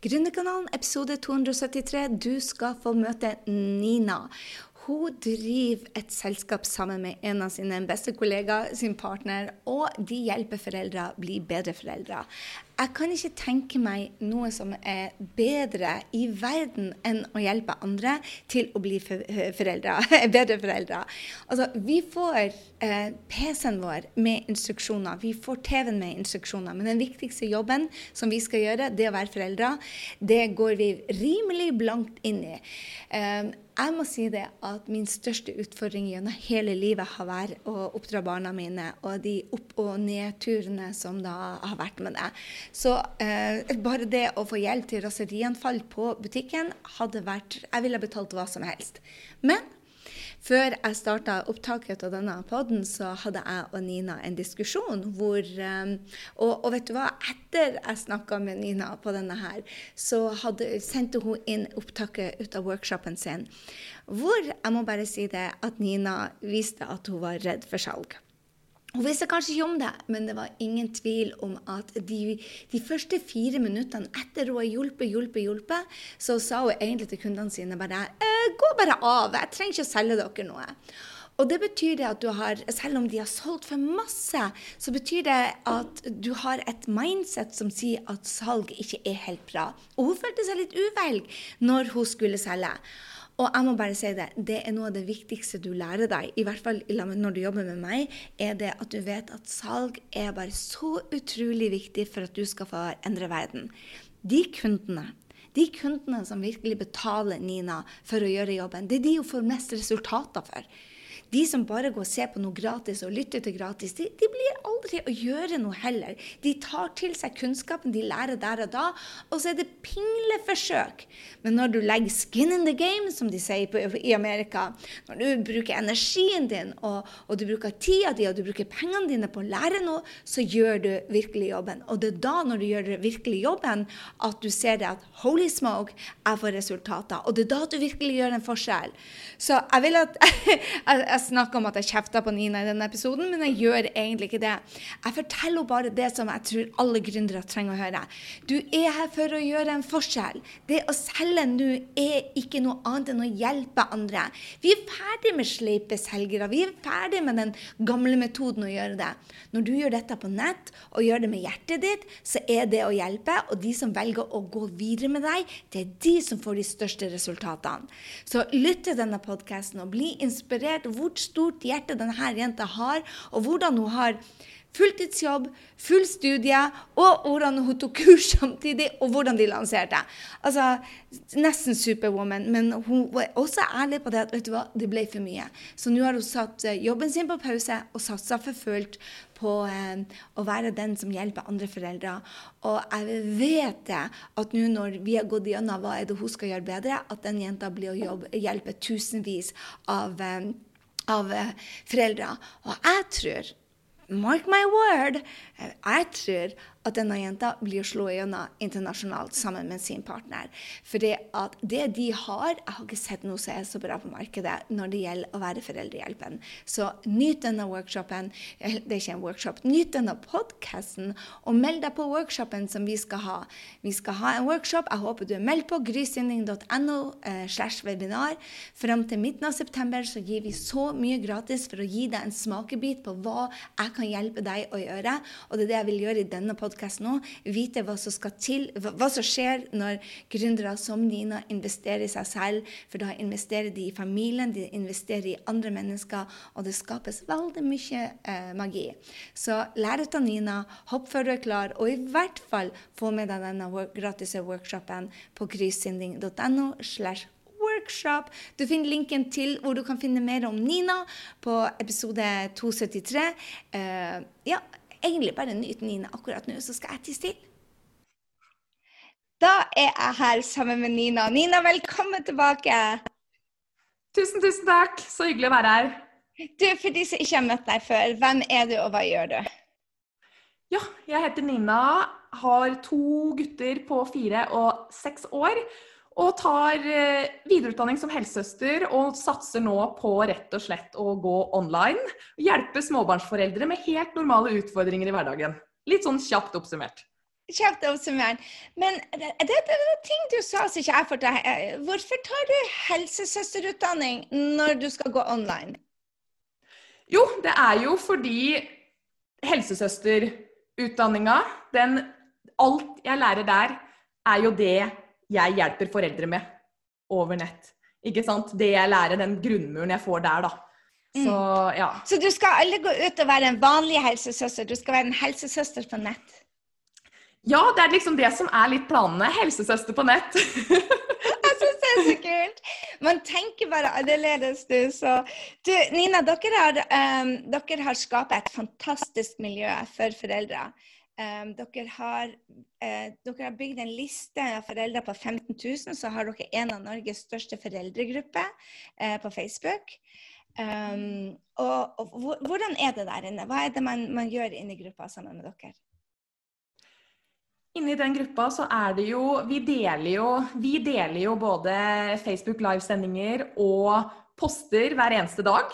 Gründerkanalen, episode 273. Du skal få møte Nina. Hun driver et selskap sammen med en av sine beste kollegaer, sin partner, og de hjelper foreldre å bli bedre foreldre. Jeg kan ikke tenke meg noe som er bedre i verden enn å hjelpe andre til å bli foreldre, bedre foreldre. Altså, vi får eh, PC-en vår med instruksjoner, vi får TV-en med instruksjoner. Men den viktigste jobben som vi skal gjøre, det å være foreldre, det går vi rimelig blankt inn i. Eh, jeg må si det at min største utfordring gjennom hele livet har vært å oppdra barna mine, og de opp- og nedturene som da har vært med det. Så eh, bare det å få hjelp til raserianfall på butikken hadde vært Jeg ville betalt hva som helst. Men før jeg starta opptaket av denne poden, så hadde jeg og Nina en diskusjon hvor um, og, og, vet du hva? Etter jeg snakka med Nina på denne her, så hadde, sendte hun inn opptaket ut av workshopen sin. Hvor jeg må bare si det, at Nina viste at hun var redd for salg. Hun visste kanskje ikke om det, men det var ingen tvil om at de, de første fire minuttene etter hun har hjulpet, hjulpet, hjulpet, så sa hun egentlig til kundene sine bare «Eh, Gå bare av, jeg trenger ikke å selge dere noe. Og det betyr det at du har, Selv om de har solgt for masse, så betyr det at du har et mindset som sier at salg ikke er helt bra. Og hun følte seg litt uvelg når hun skulle selge. Og jeg må bare si det, det er noe av det viktigste du lærer deg, i hvert fall når du jobber med meg, er det at du vet at salg er bare så utrolig viktig for at du skal få endre verden. De kundene de kundene som virkelig betaler Nina for å gjøre jobben, det er de hun får mest resultater for. De som bare går og ser på noe gratis og lytter til gratis, de, de, blir aldri å gjøre noe heller. De tar til seg kunnskapen de lærer der og da, og så er det pingleforsøk. Men når du legger 'skin in the game', som de sier på, i Amerika, når du bruker energien din, og, og, du bruker tida di, og du bruker pengene dine på å lære noe, så gjør du virkelig jobben. Og det er da, når du gjør virkelig jobben, at du ser det at 'holy smoke', jeg får resultater. Og det er da du virkelig gjør en forskjell. Så jeg vil at jeg, snakker om at jeg kjefta på Nina i denne episoden, men jeg gjør egentlig ikke det. Jeg forteller henne bare det som jeg tror alle gründere trenger å høre. Du er her for å gjøre en forskjell. Det å selge nå er ikke noe annet enn å hjelpe andre. Vi er ferdig med sleipe selgere. Vi er ferdig med den gamle metoden å gjøre det. Når du gjør dette på nett og gjør det med hjertet ditt, så er det å hjelpe. Og de som velger å gå videre med deg, det er de som får de største resultatene. Så lytt til denne podkasten og bli inspirert. Hvor hvor stort hjerte denne jenta har, og hvordan hun har fulltidsjobb, full studie, og hvordan hun tok kurs samtidig, og hvordan de lanserte. Altså, Nesten superwoman, men hun var også ærlig på det at vet du hva, det ble for mye. Så nå har hun satt eh, jobben sin på pause og satsa for fullt på eh, å være den som hjelper andre foreldre. Og jeg vet det at nå når vi har gått gjennom hva er det hun skal gjøre bedre, at den jenta blir å hjelpe tusenvis av eh, av eh, foreldre. Og jeg tror, mark my word, eh, jeg tror at denne jenta blir slått gjennom internasjonalt sammen med sin partner. For det det de har Jeg har ikke sett noe som er så bra på markedet når det gjelder å være foreldrehjelpen. Så nyt denne workshopen. Eh, det er ikke en workshop. Nyt denne podkasten, og meld deg på workshopen som vi skal ha. Vi skal ha en workshop. Jeg håper du er meldt på grysynding.no eh, slash webinar. Fram til midten av september så gir vi så mye gratis for å gi deg en smakebit på hva jeg kan hjelpe deg å gjøre. Og det er det jeg vil gjøre i denne podkasten podkast nå, vite hva som skal til, hva som skjer når gründere som Nina investerer i seg selv. For da investerer de i familien, de investerer i andre mennesker, og det skapes veldig mye eh, magi. Så lær ut av Nina, hopp før du er klar, og i hvert fall få med deg denne gratis workshopen på kryssinding.no. workshop. Du finner linken til hvor du kan finne mer om Nina på episode 273. Uh, ja, egentlig bare nyte Nina akkurat nå, så skal jeg tisse til. Da er jeg her sammen med Nina. Nina, velkommen tilbake. Tusen, tusen takk. Så hyggelig å være her. Du, For de som ikke har møtt deg før, hvem er du, og hva gjør du? Ja, jeg heter Nina, har to gutter på fire og seks år. Og tar eh, videreutdanning som helsesøster og satser nå på rett og slett å gå online. Hjelpe småbarnsforeldre med helt normale utfordringer i hverdagen. Litt sånn kjapt oppsummert. Kjapt oppsummert. Men det, det, det er ting du sa som ikke jeg får til. Hvorfor tar du helsesøsterutdanning når du skal gå online? Jo, det er jo fordi helsesøsterutdanninga, den Alt jeg lærer der, er jo det jeg hjelper foreldre med over nett. Ikke sant? Det jeg lærer, den grunnmuren jeg får der, da. Så, Mm. ja. Så du skal aldri gå ut og være en vanlig helsesøster, du skal være en helsesøster på nett? ja, det er liksom det som er litt planene. Helsesøster på nett. Jeg syns det er så kult! Man tenker bare annerledes, du. Så du, Nina, dere har, um, dere har skapt et fantastisk miljø for foreldre. Um, dere, har, uh, dere har bygd en liste av foreldre på 15 000, så har dere en av Norges største foreldregrupper uh, på Facebook. Um, og, og hvordan er det der inne? Hva er det man, man gjør inni gruppa sammen med dere? Inni den gruppa så er det jo Vi deler jo, vi deler jo både Facebook livesendinger og poster hver eneste dag.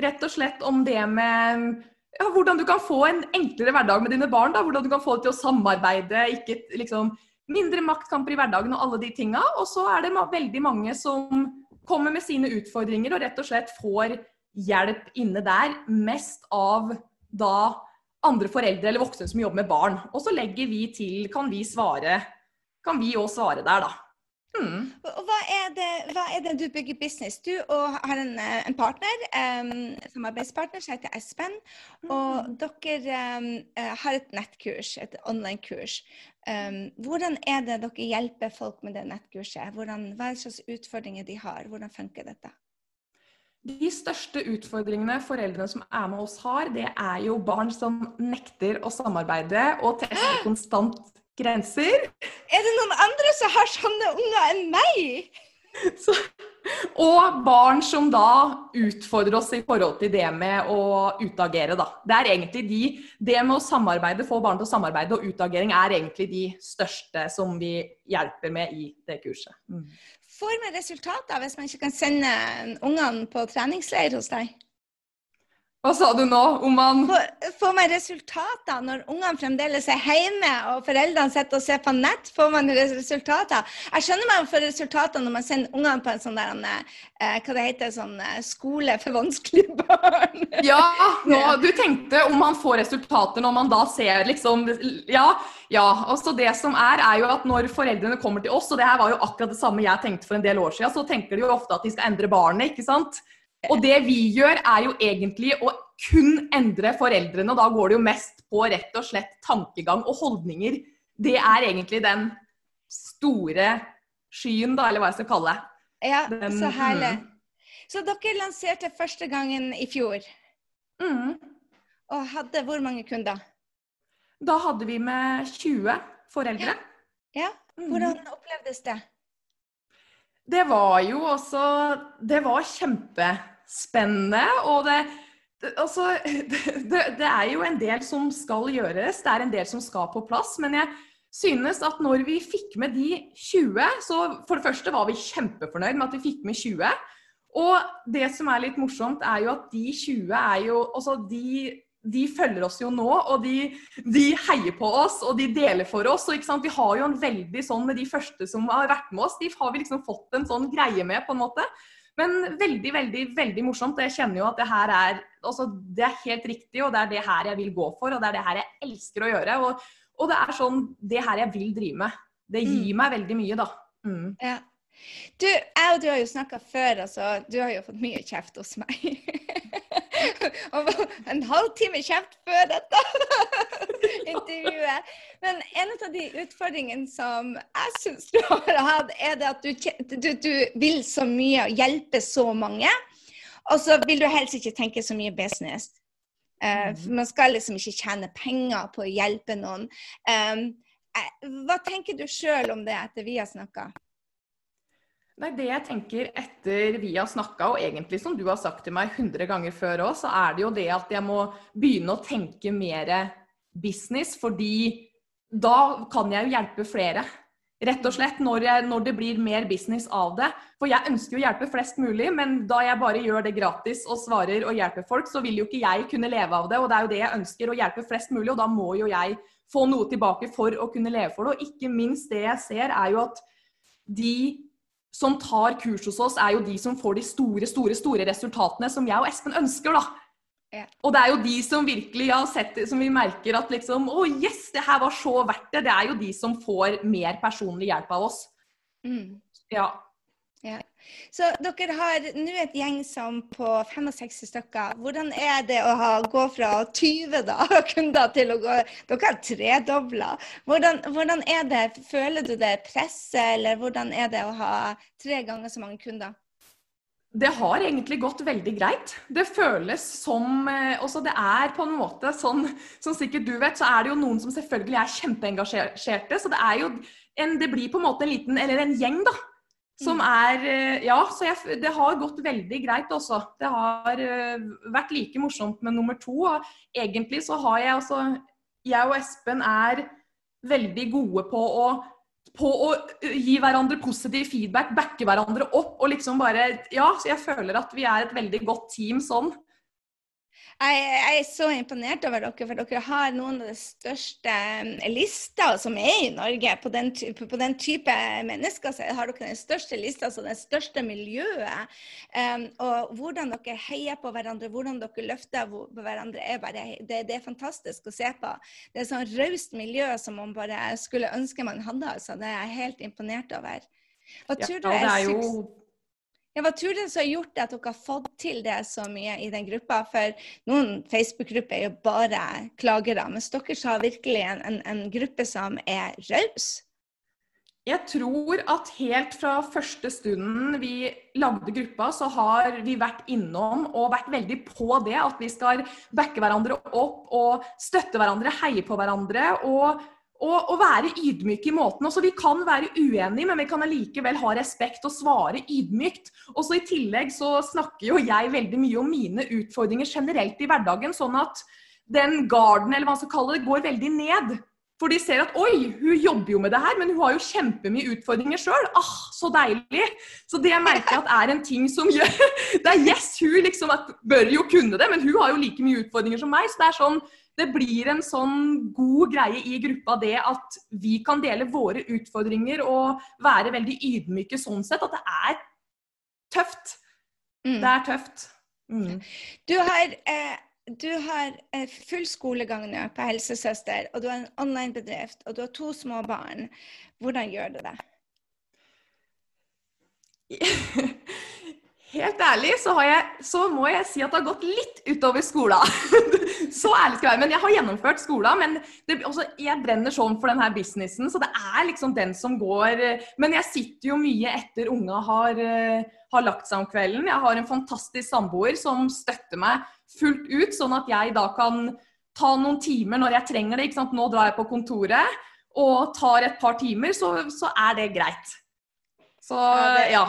Rett og slett om det med ja, hvordan du kan få en enklere hverdag med dine barn. Da. Hvordan du kan få det til å samarbeide, ikke liksom mindre maktkamper i hverdagen og alle de tinga. Og så er det veldig mange som kommer med sine utfordringer og rett og slett får hjelp inne der. Mest av da andre foreldre eller voksne som jobber med barn. Og så legger vi til, kan vi svare, kan vi òg svare der, da. Mm. Og Hva er, det, hva er det du bygger business? Du har en, eh, en partner, um, samarbeidspartner, som heter Espen. Og dere um, har et nettkurs, et online-kurs. Um, hvordan er det dere hjelper folk med det nettkurset? Hvordan, hva er slags utfordringer de har? Hvordan funker dette? De største utfordringene foreldrene som er med oss har, det er jo barn som nekter å samarbeide og tester konstant grenser. Er det noen andre som har sånne unger enn meg? Så, og barn som da utfordrer oss i forhold til det med å utagere, da. Det er egentlig de Det med å samarbeide, få barn til å samarbeide og utagering er egentlig de største som vi hjelper med i det kurset. Mm. Får man resultater hvis man ikke kan sende ungene på treningsleir hos deg? Hva sa du nå? Om han Får, får man resultater når ungene fremdeles er hjemme og foreldrene sitter og ser på nett? Får man resultater? Jeg skjønner man får resultater når man sender ungene på en sånn der, eh, hva det heter, sånn eh, skole for vanskelige barn. Ja, nå, du tenkte om man får resultater når man da ser liksom Ja. ja. Altså det som er, er jo at når foreldrene kommer til oss, og det her var jo akkurat det samme jeg tenkte for en del år siden, så tenker de jo ofte at de skal endre barnet, ikke sant? Og det vi gjør, er jo egentlig å kun endre foreldrene. Da går det jo mest på rett og slett tankegang og holdninger. Det er egentlig den store skyen, da, eller hva jeg skal kalle det. Ja, Den- så herlig. mm. Så dere lanserte første gangen i fjor, Mm. og hadde hvor mange kunder? Da hadde vi med 20 foreldre. Ja, ja. hvordan opplevdes det? Det var jo også Det var kjempespennende. Og det, det, altså, det, det er jo en del som skal gjøres. Det er en del som skal på plass. Men jeg synes at når vi fikk med de 20, så for det første var vi kjempefornøyd med at vi fikk med 20. Og det som er litt morsomt, er jo at de 20 er jo Altså, de de følger oss jo nå, og de, de heier på oss og de deler for oss. og Vi har jo en veldig sånn med de første som har vært med oss, de har vi liksom fått en sånn greie med, på en måte. Men veldig, veldig veldig morsomt. og Jeg kjenner jo at det her er altså det er helt riktig, og det er det her jeg vil gå for, og det er det her jeg elsker å gjøre. Og, og det er sånn det her jeg vil drive med. Det gir meg veldig mye, da. Mm. Ja. Du, jeg og du har jo snakka før, altså. Du har jo fått mye kjeft hos meg. En halvtime kjeft før dette intervjuet. Men en av de utfordringene som jeg syns du har hatt, er det at du, du, du vil så mye og hjelpe så mange. Og så vil du helst ikke tenke så mye business. Uh, man skal liksom ikke tjene penger på å hjelpe noen. Um, hva tenker du sjøl om det etter vi har snakka? Nei, Det jeg tenker etter vi har snakka, og egentlig som du har sagt til meg 100 ganger før òg, så er det jo det at jeg må begynne å tenke mer business, fordi da kan jeg jo hjelpe flere. Rett og slett når, jeg, når, det blir mer business av det. For jeg ønsker jo å hjelpe flest mulig, men da jeg bare gjør det gratis og svarer og hjelper folk, så vil jo ikke jeg kunne leve av det. Og det er jo det jeg ønsker, å hjelpe flest mulig, og da må jo jeg få noe tilbake for å kunne leve for det. Og ikke minst det jeg ser, er jo at de som tar kurs hos oss, er jo de som får de store, store, store resultatene som jeg og Espen ønsker, da. Ja. Og det er jo de som virkelig har sett det, som vi merker at liksom Å, oh yes, det her var så verdt det. Det er jo de som får mer personlig hjelp av oss. Mm. Ja. Ja. Så dere har nå et gjeng som på 65 stykker. Hvordan er det å ha, gå fra 20 da, kunder til å gå Dere har tredobla. Hvordan, hvordan er det? Føler du det presset, eller hvordan er det å ha tre ganger så mange kunder? Det har egentlig gått veldig greit. Det føles som eh, også Det er på en måte sånn Som sikkert du vet, så er det jo noen som selvfølgelig er kjempeengasjerte. Så det er jo en, Det blir på en måte en liten Eller en gjeng, da. Som mm. er eh, Ja, så jeg, det har gått veldig greit også. Det har uh, vært like morsomt med nummer to. Og egentlig så har jeg også Jeg og Espen er veldig gode på å på å gi hverandre positiv feedback, backe hverandre opp og liksom bare Ja, så jeg føler at vi er et veldig godt team sånn. Jeg, jeg, er så imponert over dere, for dere har noen av de største lista som er i Norge. På den, type, på den type mennesker så har dere den største lista, altså det største miljøet. Um, og hvordan dere heier på hverandre, hvordan dere løfter på hverandre, er bare, det, det er fantastisk å se på. Det er sånn raust miljø som man bare skulle ønske man hadde. altså. Det er jeg helt imponert over. Hva tror ja, du er, er jo ja, hva tror du som har gjort at dere har fått til det så mye i den gruppa? For noen Facebook-grupper er jo bare klagere, mens dere har virkelig en, en, en gruppe som er raus. Jeg tror at helt fra første stunden vi lagde gruppa, så har vi vært innom og vært veldig på det at vi skal backe hverandre opp og støtte hverandre, heie på hverandre. og og, og, være ydmyke i måten. Også, vi kan være uenige, men vi kan allikevel ha respekt og svare ydmykt. Og så I tillegg så snakker jo jeg veldig mye om mine utfordringer generelt i hverdagen, sånn at den garden eller hva man skal kalle det, går veldig ned. For de ser at oi, hun jobber jo med det her, men hun har jo kjempemye utfordringer sjøl. Ah, så deilig. Så det jeg merker at er en ting som gjør Det er yes, hun liksom bør jo kunne det, men hun har jo like mye utfordringer som meg. Så det er sånn det blir en sånn god greie i gruppa det at vi kan dele våre utfordringer og være veldig ydmyke sånn sett. At det er tøft. Mm. Det er tøft. Mm. Du har, eh, du har eh, full skolegang nå på helsesøster, og du har en online-bedrift, og du har to små barn. Hvordan gjør du det? Helt ærlig så, jeg, så, må jeg si at det har gått litt utover skolen. så ærlig skal jeg være. Men jeg har gjennomført skolen. Men det, også, jeg brenner sånn for denne businessen, så det er liksom den som går Men jeg sitter jo mye etter unga har, har lagt seg om kvelden. Jeg har en fantastisk samboer som støtter meg fullt ut, sånn at jeg da kan ta noen timer når jeg trenger det. Nå drar jeg på kontoret og tar et par timer, så, så er det greit. Så ja.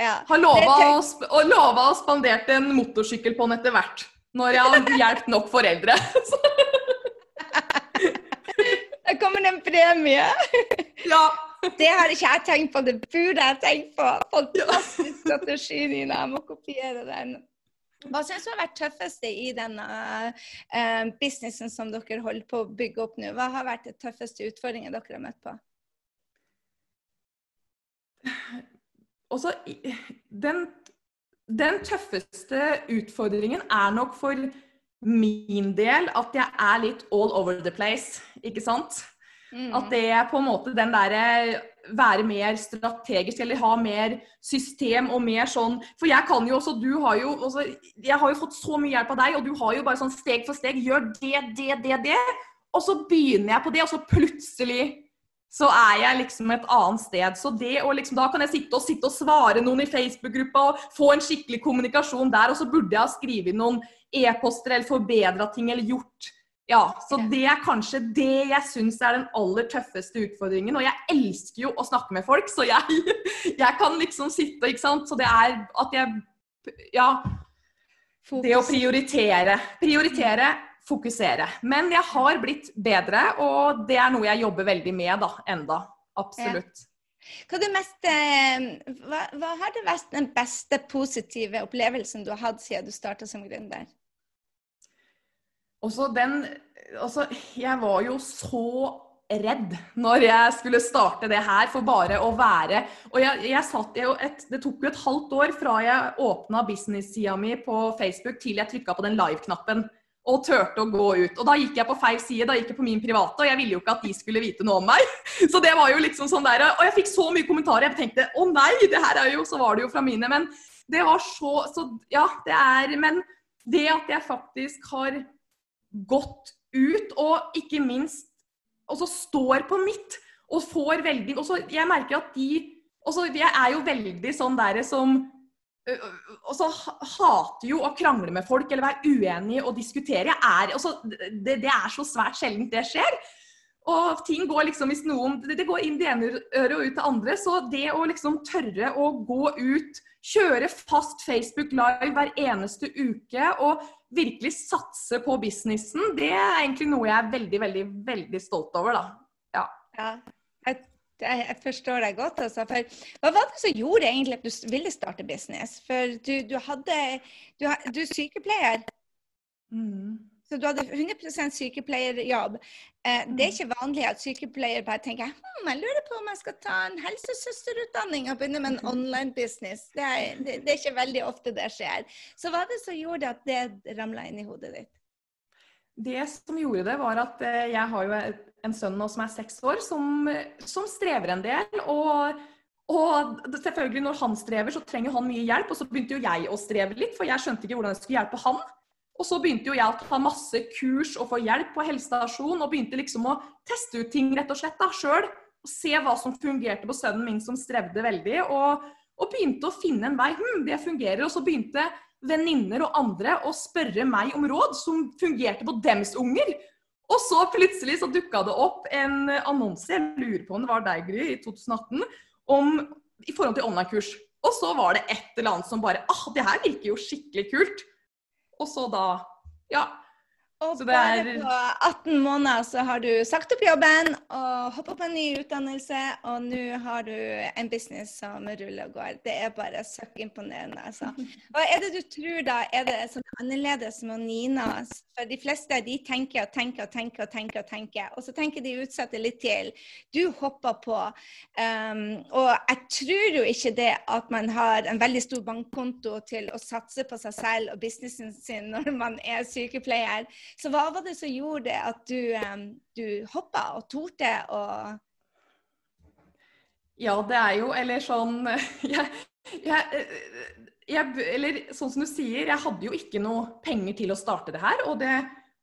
Ja. Har lova å spandert en motorsykkel på den etter hvert. Når jeg har hjulpet nok foreldre. Det kommer en premie. Ja. Det har ikke jeg tenkt på, det burde jeg tenkt på. Fantastisk strategi, Nina. Jeg må kopiere den. Hva syns du har vært tøffeste i denne uh, businessen som dere holder på å bygge opp nå? Hva har vært det tøffeste utfordringen dere har møtt på? også, den, den tøffeste utfordringen er nok for min del at jeg er litt all over the place, ikke sant? Mm. At det er på en måte den derre være mer strategisk eller ha mer system og mer sånn For jeg kan jo også Du har jo også, Jeg har jo fått så mye hjelp av deg, og du har jo bare sånn steg for steg Gjør det, det, det, det. Og så begynner jeg på det, og så plutselig så er jeg liksom et annet sted. Så det å liksom, Da kan jeg sitte og, sitte og svare noen i Facebook-gruppa og få en skikkelig kommunikasjon der, og så burde jeg ha skrevet noen e-poster eller forbedra ting eller gjort Ja, så det er kanskje det jeg syns er den aller tøffeste utfordringen. Og jeg elsker jo å snakke med folk, så jeg, jeg kan liksom sitte, ikke sant. Så det er at jeg Ja. Det å prioritere. Prioritere fokusere. Men jeg har blitt bedre, og det er noe jeg jobber veldig med da, enda. Absolutt. Hva, mest, eh, hva, hva har vært den beste positive opplevelsen du har hatt siden du starta som gründer? Også den Altså, jeg var jo så redd når jeg skulle starte det her, for bare å være Og jeg, jeg satt jo et, Det tok jo et halvt år fra jeg åpna business-sida mi på Facebook til jeg trykka på den live-knappen og turte å gå ut. Og da gikk jeg på feil side, da gikk jeg på min private, og jeg ville jo ikke at de skulle vite noe om meg. Så det var jo liksom sånn der, Og jeg fikk så mye kommentarer. Jeg tenkte å nei, det her er jo Så var det jo fra mine. Men det var så Så ja, det er Men det at jeg faktisk har gått ut, og ikke minst også står på mitt, og får veldig også, Jeg merker at de også, Jeg er jo veldig sånn derre som og så hater jo å krangle med folk eller være uenig og diskutere. Er, også, det, det, er så svært sjeldent det skjer. Og ting går liksom hvis noen Det går inn det ene øret og ut det andre. Så det å liksom tørre å gå ut, kjøre fast Facebook Live hver eneste uke og virkelig satse på businessen, det er egentlig noe jeg er veldig, veldig, veldig stolt over, da. Ja. ja. Jeg jeg forstår deg godt. Altså. For, hva var det som gjorde egentlig at du ville starte business? For du, du hadde Du, du er sykepleier. Mm. Så du hadde 100 sykepleierjobb. Eh, det er mm. ikke vanlig at sykepleiere bare tenker hm, jeg lurer på om jeg skal ta en helsesøsterutdanning og begynne med en mm. online business. Det er, det, det er ikke veldig ofte det skjer. Så hva er det som gjorde at det ramla inn i hodet ditt? Det som gjorde det, var at eh, jeg har jo en sønn nå som er seks år, som, som strever en del. Og, og, selvfølgelig, når han strever, så trenger han mye hjelp. Og så begynte jo jeg å streve litt, for jeg skjønte ikke hvordan jeg skulle hjelpe han. Og så begynte jo jeg å ta masse kurs og få hjelp på helsestasjon, og begynte liksom å teste ut ting rett og slett da, sjøl. Se hva som fungerte på sønnen min som strevde veldig. Og, og begynte å finne en vei. Hm, det fungerer. Og så begynte venninner og andre å spørre meg om råd som fungerte på dems unger. Og så plutselig så dukka det opp en annonse, jeg lurer på om det var deg, Gry, i 2018, om, i forhold til online-kurs. Og så var det et eller annet som bare ah, det her virker jo skikkelig kult. Og så da Ja, og bare på 18 måneder så har du sagt opp jobben og hoppa på en ny utdannelse, og nå har du en business som ruller og går. Det er bare søkk imponerende, altså. Hva er det du tror da er det sånn annerledes med Nina? For de fleste de tenker og tenker og tenker og tenker, og tenker, og så tenker de utsatte litt til. Du hopper på. Um, og jeg tror jo ikke det at man har en veldig stor bankkonto til å satse på seg selv og businessen sin når man er sykepleier. Så hva var det som gjorde at du, du hoppa og torde å Ja, det er jo Eller sånn jeg, jeg, jeg, Eller sånn som du sier, jeg hadde jo ikke noe penger til å starte det her. Og det,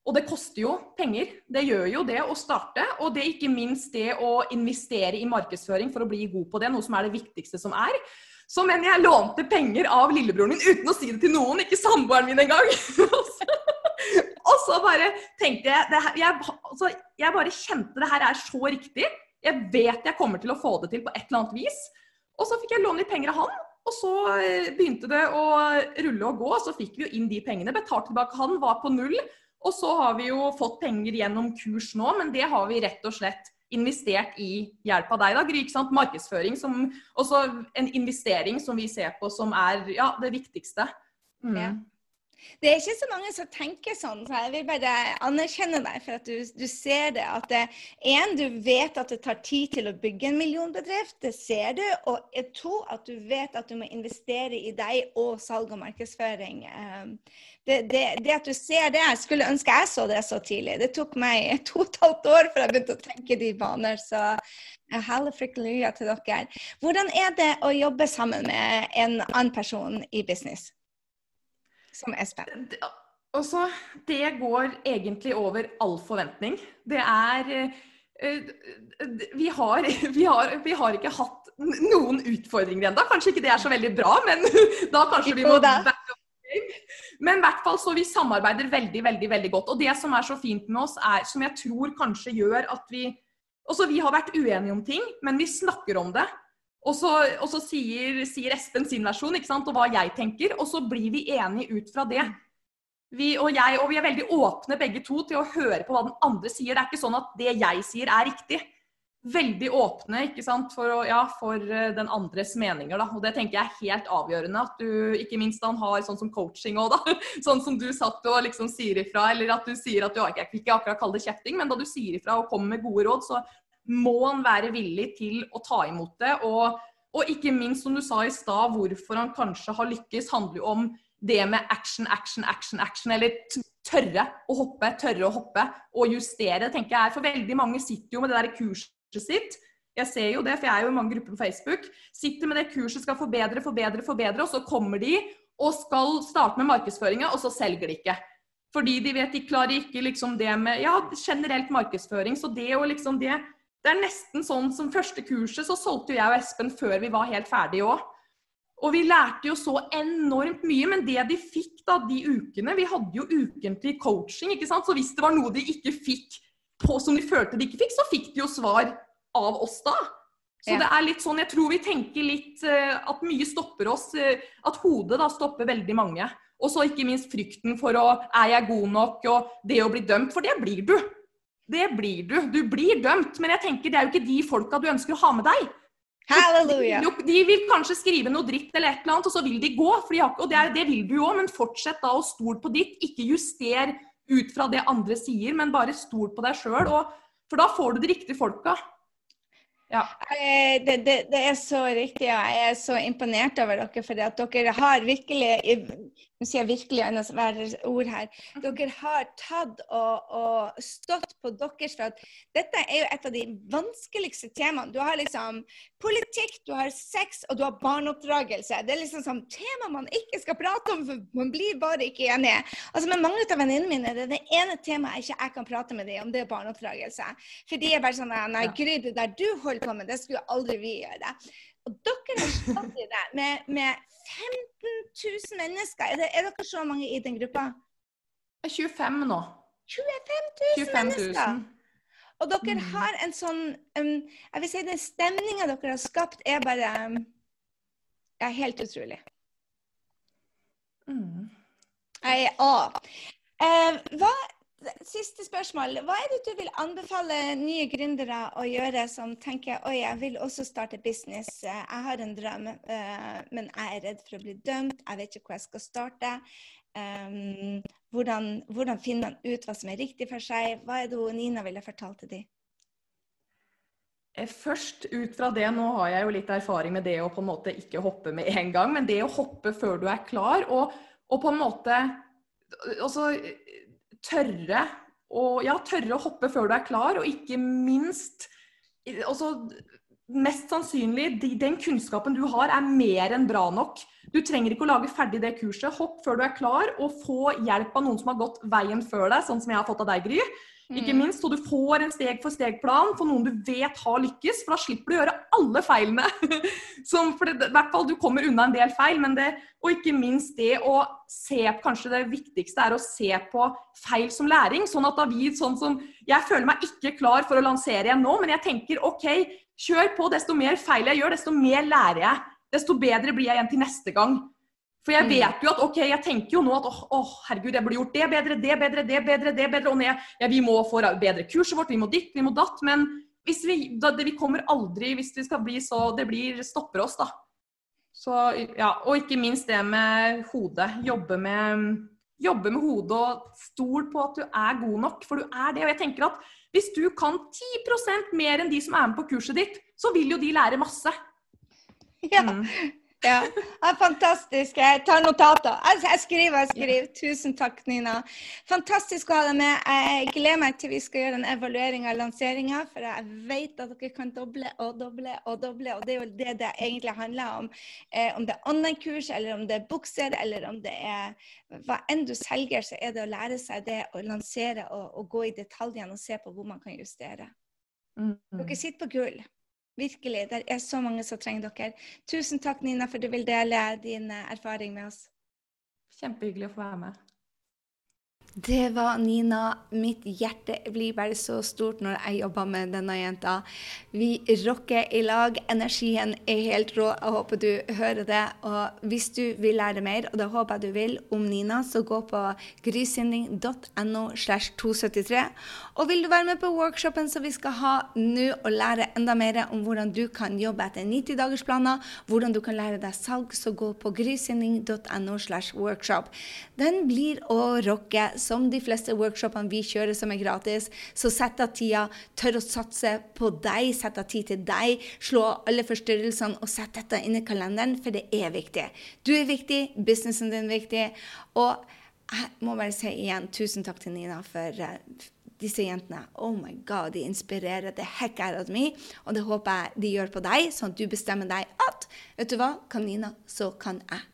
og det koster jo penger. Det gjør jo det å starte. Og det ikke minst det å investere i markedsføring for å bli god på det, noe som er det viktigste som er. Så men jeg lånte penger av lillebroren min uten å si det til noen, ikke samboeren min engang. Og så bare tenkte jeg, her, jeg, altså, jeg bare kjente det her er så riktig. Jeg vet jeg kommer til å få det til på et eller annet vis. Og så fikk jeg låne litt penger av han. Og så eh, begynte det å rulle og gå, og så fikk vi jo inn de pengene. Betalte tilbake han, var på null. Og så har vi jo fått penger gjennom kurs nå, men det har vi rett og slett investert i hjelp av deg, da, Gry. Markedsføring som også en investering som vi ser på som er ja, det viktigste. Mm. Ja. Det er ikke så mange som tenker sånn, så jeg vil bare anerkjenne deg for at du, du ser det. At det, en, du vet at det tar tid til å bygge en millionbedrift, det ser du. Og to, at du vet at du må investere i deg og salg og markedsføring. Ehm, det, det, det, at du ser det, jeg skulle ønske jeg så det så tidlig. Det tok meg to og et halvt år før jeg begynte å tenke de baner. Så hallelujah til dere. Hvordan er det å jobbe sammen med en annen person i business? Som er spennende? Også, det går egentlig over all forventning. Det er eh, vi har, vi, har, vi har, ikke hatt noen utfordringer ennå. Kanskje ikke det er så veldig bra, men da kanskje vi må Men i hvert fall så vi samarbeider veldig, veldig veldig godt. Og det som er så fint med oss, er, som jeg tror kanskje gjør at vi Også vi har vært uenige om ting, men vi snakker om det. Og så, og så sier, sier, Espen sin versjon ikke sant, og hva jeg tenker, og så blir vi enige ut fra det. Vi og, jeg, og vi er veldig åpne begge to til å høre på hva den andre sier. Det er ikke sånn at det jeg sier er riktig. veldig åpne ikke sant? For, ja, for eh, den andres meninger. Da. Og det tenker jeg er helt avgjørende. At du ikke minst han har sånn som coaching òg, da. Sånn som du satt og liksom sier ifra. Eller at du sier at du vil ikke akkurat kalle det kjefting, men da du sier ifra og kommer med gode råd, så må han være villig til å ta imot det. Og, og ikke minst, som du sa i stad, hvorfor han kanskje har lykkes, handler jo om det med action, action, action, action. Eller tørre å hoppe, tørre å hoppe og justere. tenker jeg For veldig mange sitter jo med det der kurset sitt. Jeg ser jo det, for jeg er jo i mange grupper på Facebook. Sitter med det kurset, skal forbedre, forbedre, forbedre, og så kommer de og skal starte med markedsføringa, og så selger de ikke. Fordi de vet de klarer ikke liksom det med ja, generelt markedsføring. Så det og liksom det Det er nesten sånn som første kurset, så solgte jo jeg og Espen før vi var helt ferdige òg. Og vi lærte jo så enormt mye, men det de fikk da de ukene Vi hadde jo ukentlig coaching, ikke sant. Så hvis det var noe de ikke fikk på som de følte de ikke fikk, så fikk de jo svar av oss da. Så ja. det er litt sånn, jeg tror vi tenker litt uh, at mye stopper oss. Uh, at hodet da stopper veldig mange. Og så ikke minst frykten for å Er jeg god nok? Og det å bli dømt. For det blir du. Det blir du. Du blir dømt. Men jeg tenker det er jo ikke de folka du ønsker å ha med deg. Halleluja. De, vil kanskje skrive noe dritt eller et eller annet, og så vil de gå. De har, og det, er, det, vil du jo, men fortsett da å stole på ditt. Ikke juster ut fra det andre sier, men bare stol på deg sjøl. For da får du de riktige folka. Ja. Eh, det, det, det, er så riktig, og jeg er så imponert over dere. For at dere har virkelig Nå sier jeg virkelig annethvert ord her. Dere har tatt og, og, stått på deres For at dette er jo et av de vanskeligste temaene. Du har liksom politikk, du har sex og du har barneoppdragelse. Det er liksom sånn tema man ikke skal prate om, for man blir bare ikke enige. Altså Med mange av venninnene mine det er det ene temaet jeg ikke kan prate med dem om, det er barneoppdragelse. For de er bare sånn Nei, Gry, det der du holder på med, det skulle aldri vi gjøre. Og dere har stått i det med, med 15 000 mennesker. Er, det, er, dere så mange i den gruppa? 25 nå. 25 000, 25 000. mennesker. Og dere mm. har en sånn um, Jeg vil si den stemninga dere har skapt, er bare um, ja, helt utrolig. Mm. Jeg er A. Uh, hva Siste spørsmål. Hva er det du vil anbefale nye gründere å gjøre som tenker oi, jeg vil også starte business. Jeg har en drøm, eh, men jeg er redd for å bli dømt. Jeg vet ikke hvor jeg skal starte. Um, hvordan, hvordan, finner man ut hva som er riktig for seg? Hva er det Nina ville fortalt til dem? Eh, først ut fra det, nå har jeg jo litt erfaring med det å på en måte ikke hoppe med en gang, men det å hoppe før du er klar, og, og på en måte også tørre å, ja, tørre å hoppe før du er klar, og ikke minst også, Mest sannsynlig, den kunnskapen du har, er mer enn bra nok. Du trenger ikke å lage ferdig det kurset. Hopp før du er klar, og få hjelp av noen som har gått veien før deg, sånn som jeg har fått av deg, Gry. Ikke mm. minst, så du får en steg-for-steg-plan for noen du vet har lykkes. For da slipper du å gjøre alle feilene. Som, for det, i hvert fall Du kommer unna en del feil, men det, og ikke minst det å se Kanskje det viktigste er å se på feil som læring. Sånn at da vi sånn som Jeg føler meg ikke klar for å lansere igjen nå, men jeg tenker OK, kjør på. Desto mer feil jeg gjør, desto mer lærer jeg. Desto bedre blir jeg igjen til neste gang. For jeg mm. vet jo at ok, jeg tenker jo nå at åh, oh, herregud, jeg burde gjort det bedre, det bedre, det bedre, det bedre. Og ned. ja, vi må få bedre kurset vårt, vi må ditt, vi må datt. Men hvis vi, da, det, vi kommer aldri hvis det skal bli så Det blir stopper oss, da. Så, ja, og ikke minst det med hodet. Jobbe med, jobbe med hodet og stol på at du er god nok, for du er det. Og jeg tenker at hvis du kan 10% mer enn de som er med på kurset ditt, så vil jo de lære masse. Ja. Mm. Ja, Fantastisk. Jeg tar notater. Altså, jeg skriver og skriver. Tusen takk, Nina. Fantastisk å ha deg med. Jeg gleder meg til vi skal gjøre en evaluering av lanseringa, for jeg vet at dere kan doble og doble og doble. Og det er jo det det egentlig handler om. Eh, om det er online-kurs, eller om det er bukser, eller om det er hva enn du selger, så er det å lære seg det å lansere og, og gå i detaljene og se på hvor man kan justere. Mm. Dere sitter på gull. Virkelig. Det er så mange som trenger dere. Tusen takk, Nina, for du vil dele din eh, erfaring med oss. Kjempehyggelig å få være med. Det var Nina. Mitt hjerte blir bare så stort når jeg jobber med denne jenta. Vi rocker i lag. Energien er helt rå. Jeg håper du hører det. Og hvis du vil lære mer, og det håper jeg du vil, om Nina, så gå på grysynding.no slash 273. Og vil du være med på workshopen som vi skal ha nå, og lære enda mer om hvordan du kan jobbe etter 90-dagersplaner, hvordan du kan lære deg salg, så gå på grysynding.no slash workshop. Den blir å rocke som de fleste workshopene vi kjører som er gratis, så sett av tida, tør å satse på deg, sett av tid til deg, slå alle forstyrrelsene og sett dette inn i kalenderen, for det er viktig. Du er viktig, businessen din er viktig, og jeg må bare si igjen tusen takk til Nina for uh, disse jentene. Oh my god, de inspirerer det heck out of me. Og det håper jeg de gjør på deg, sånn at du bestemmer deg at vet du hva, kan Nina, så kan jeg.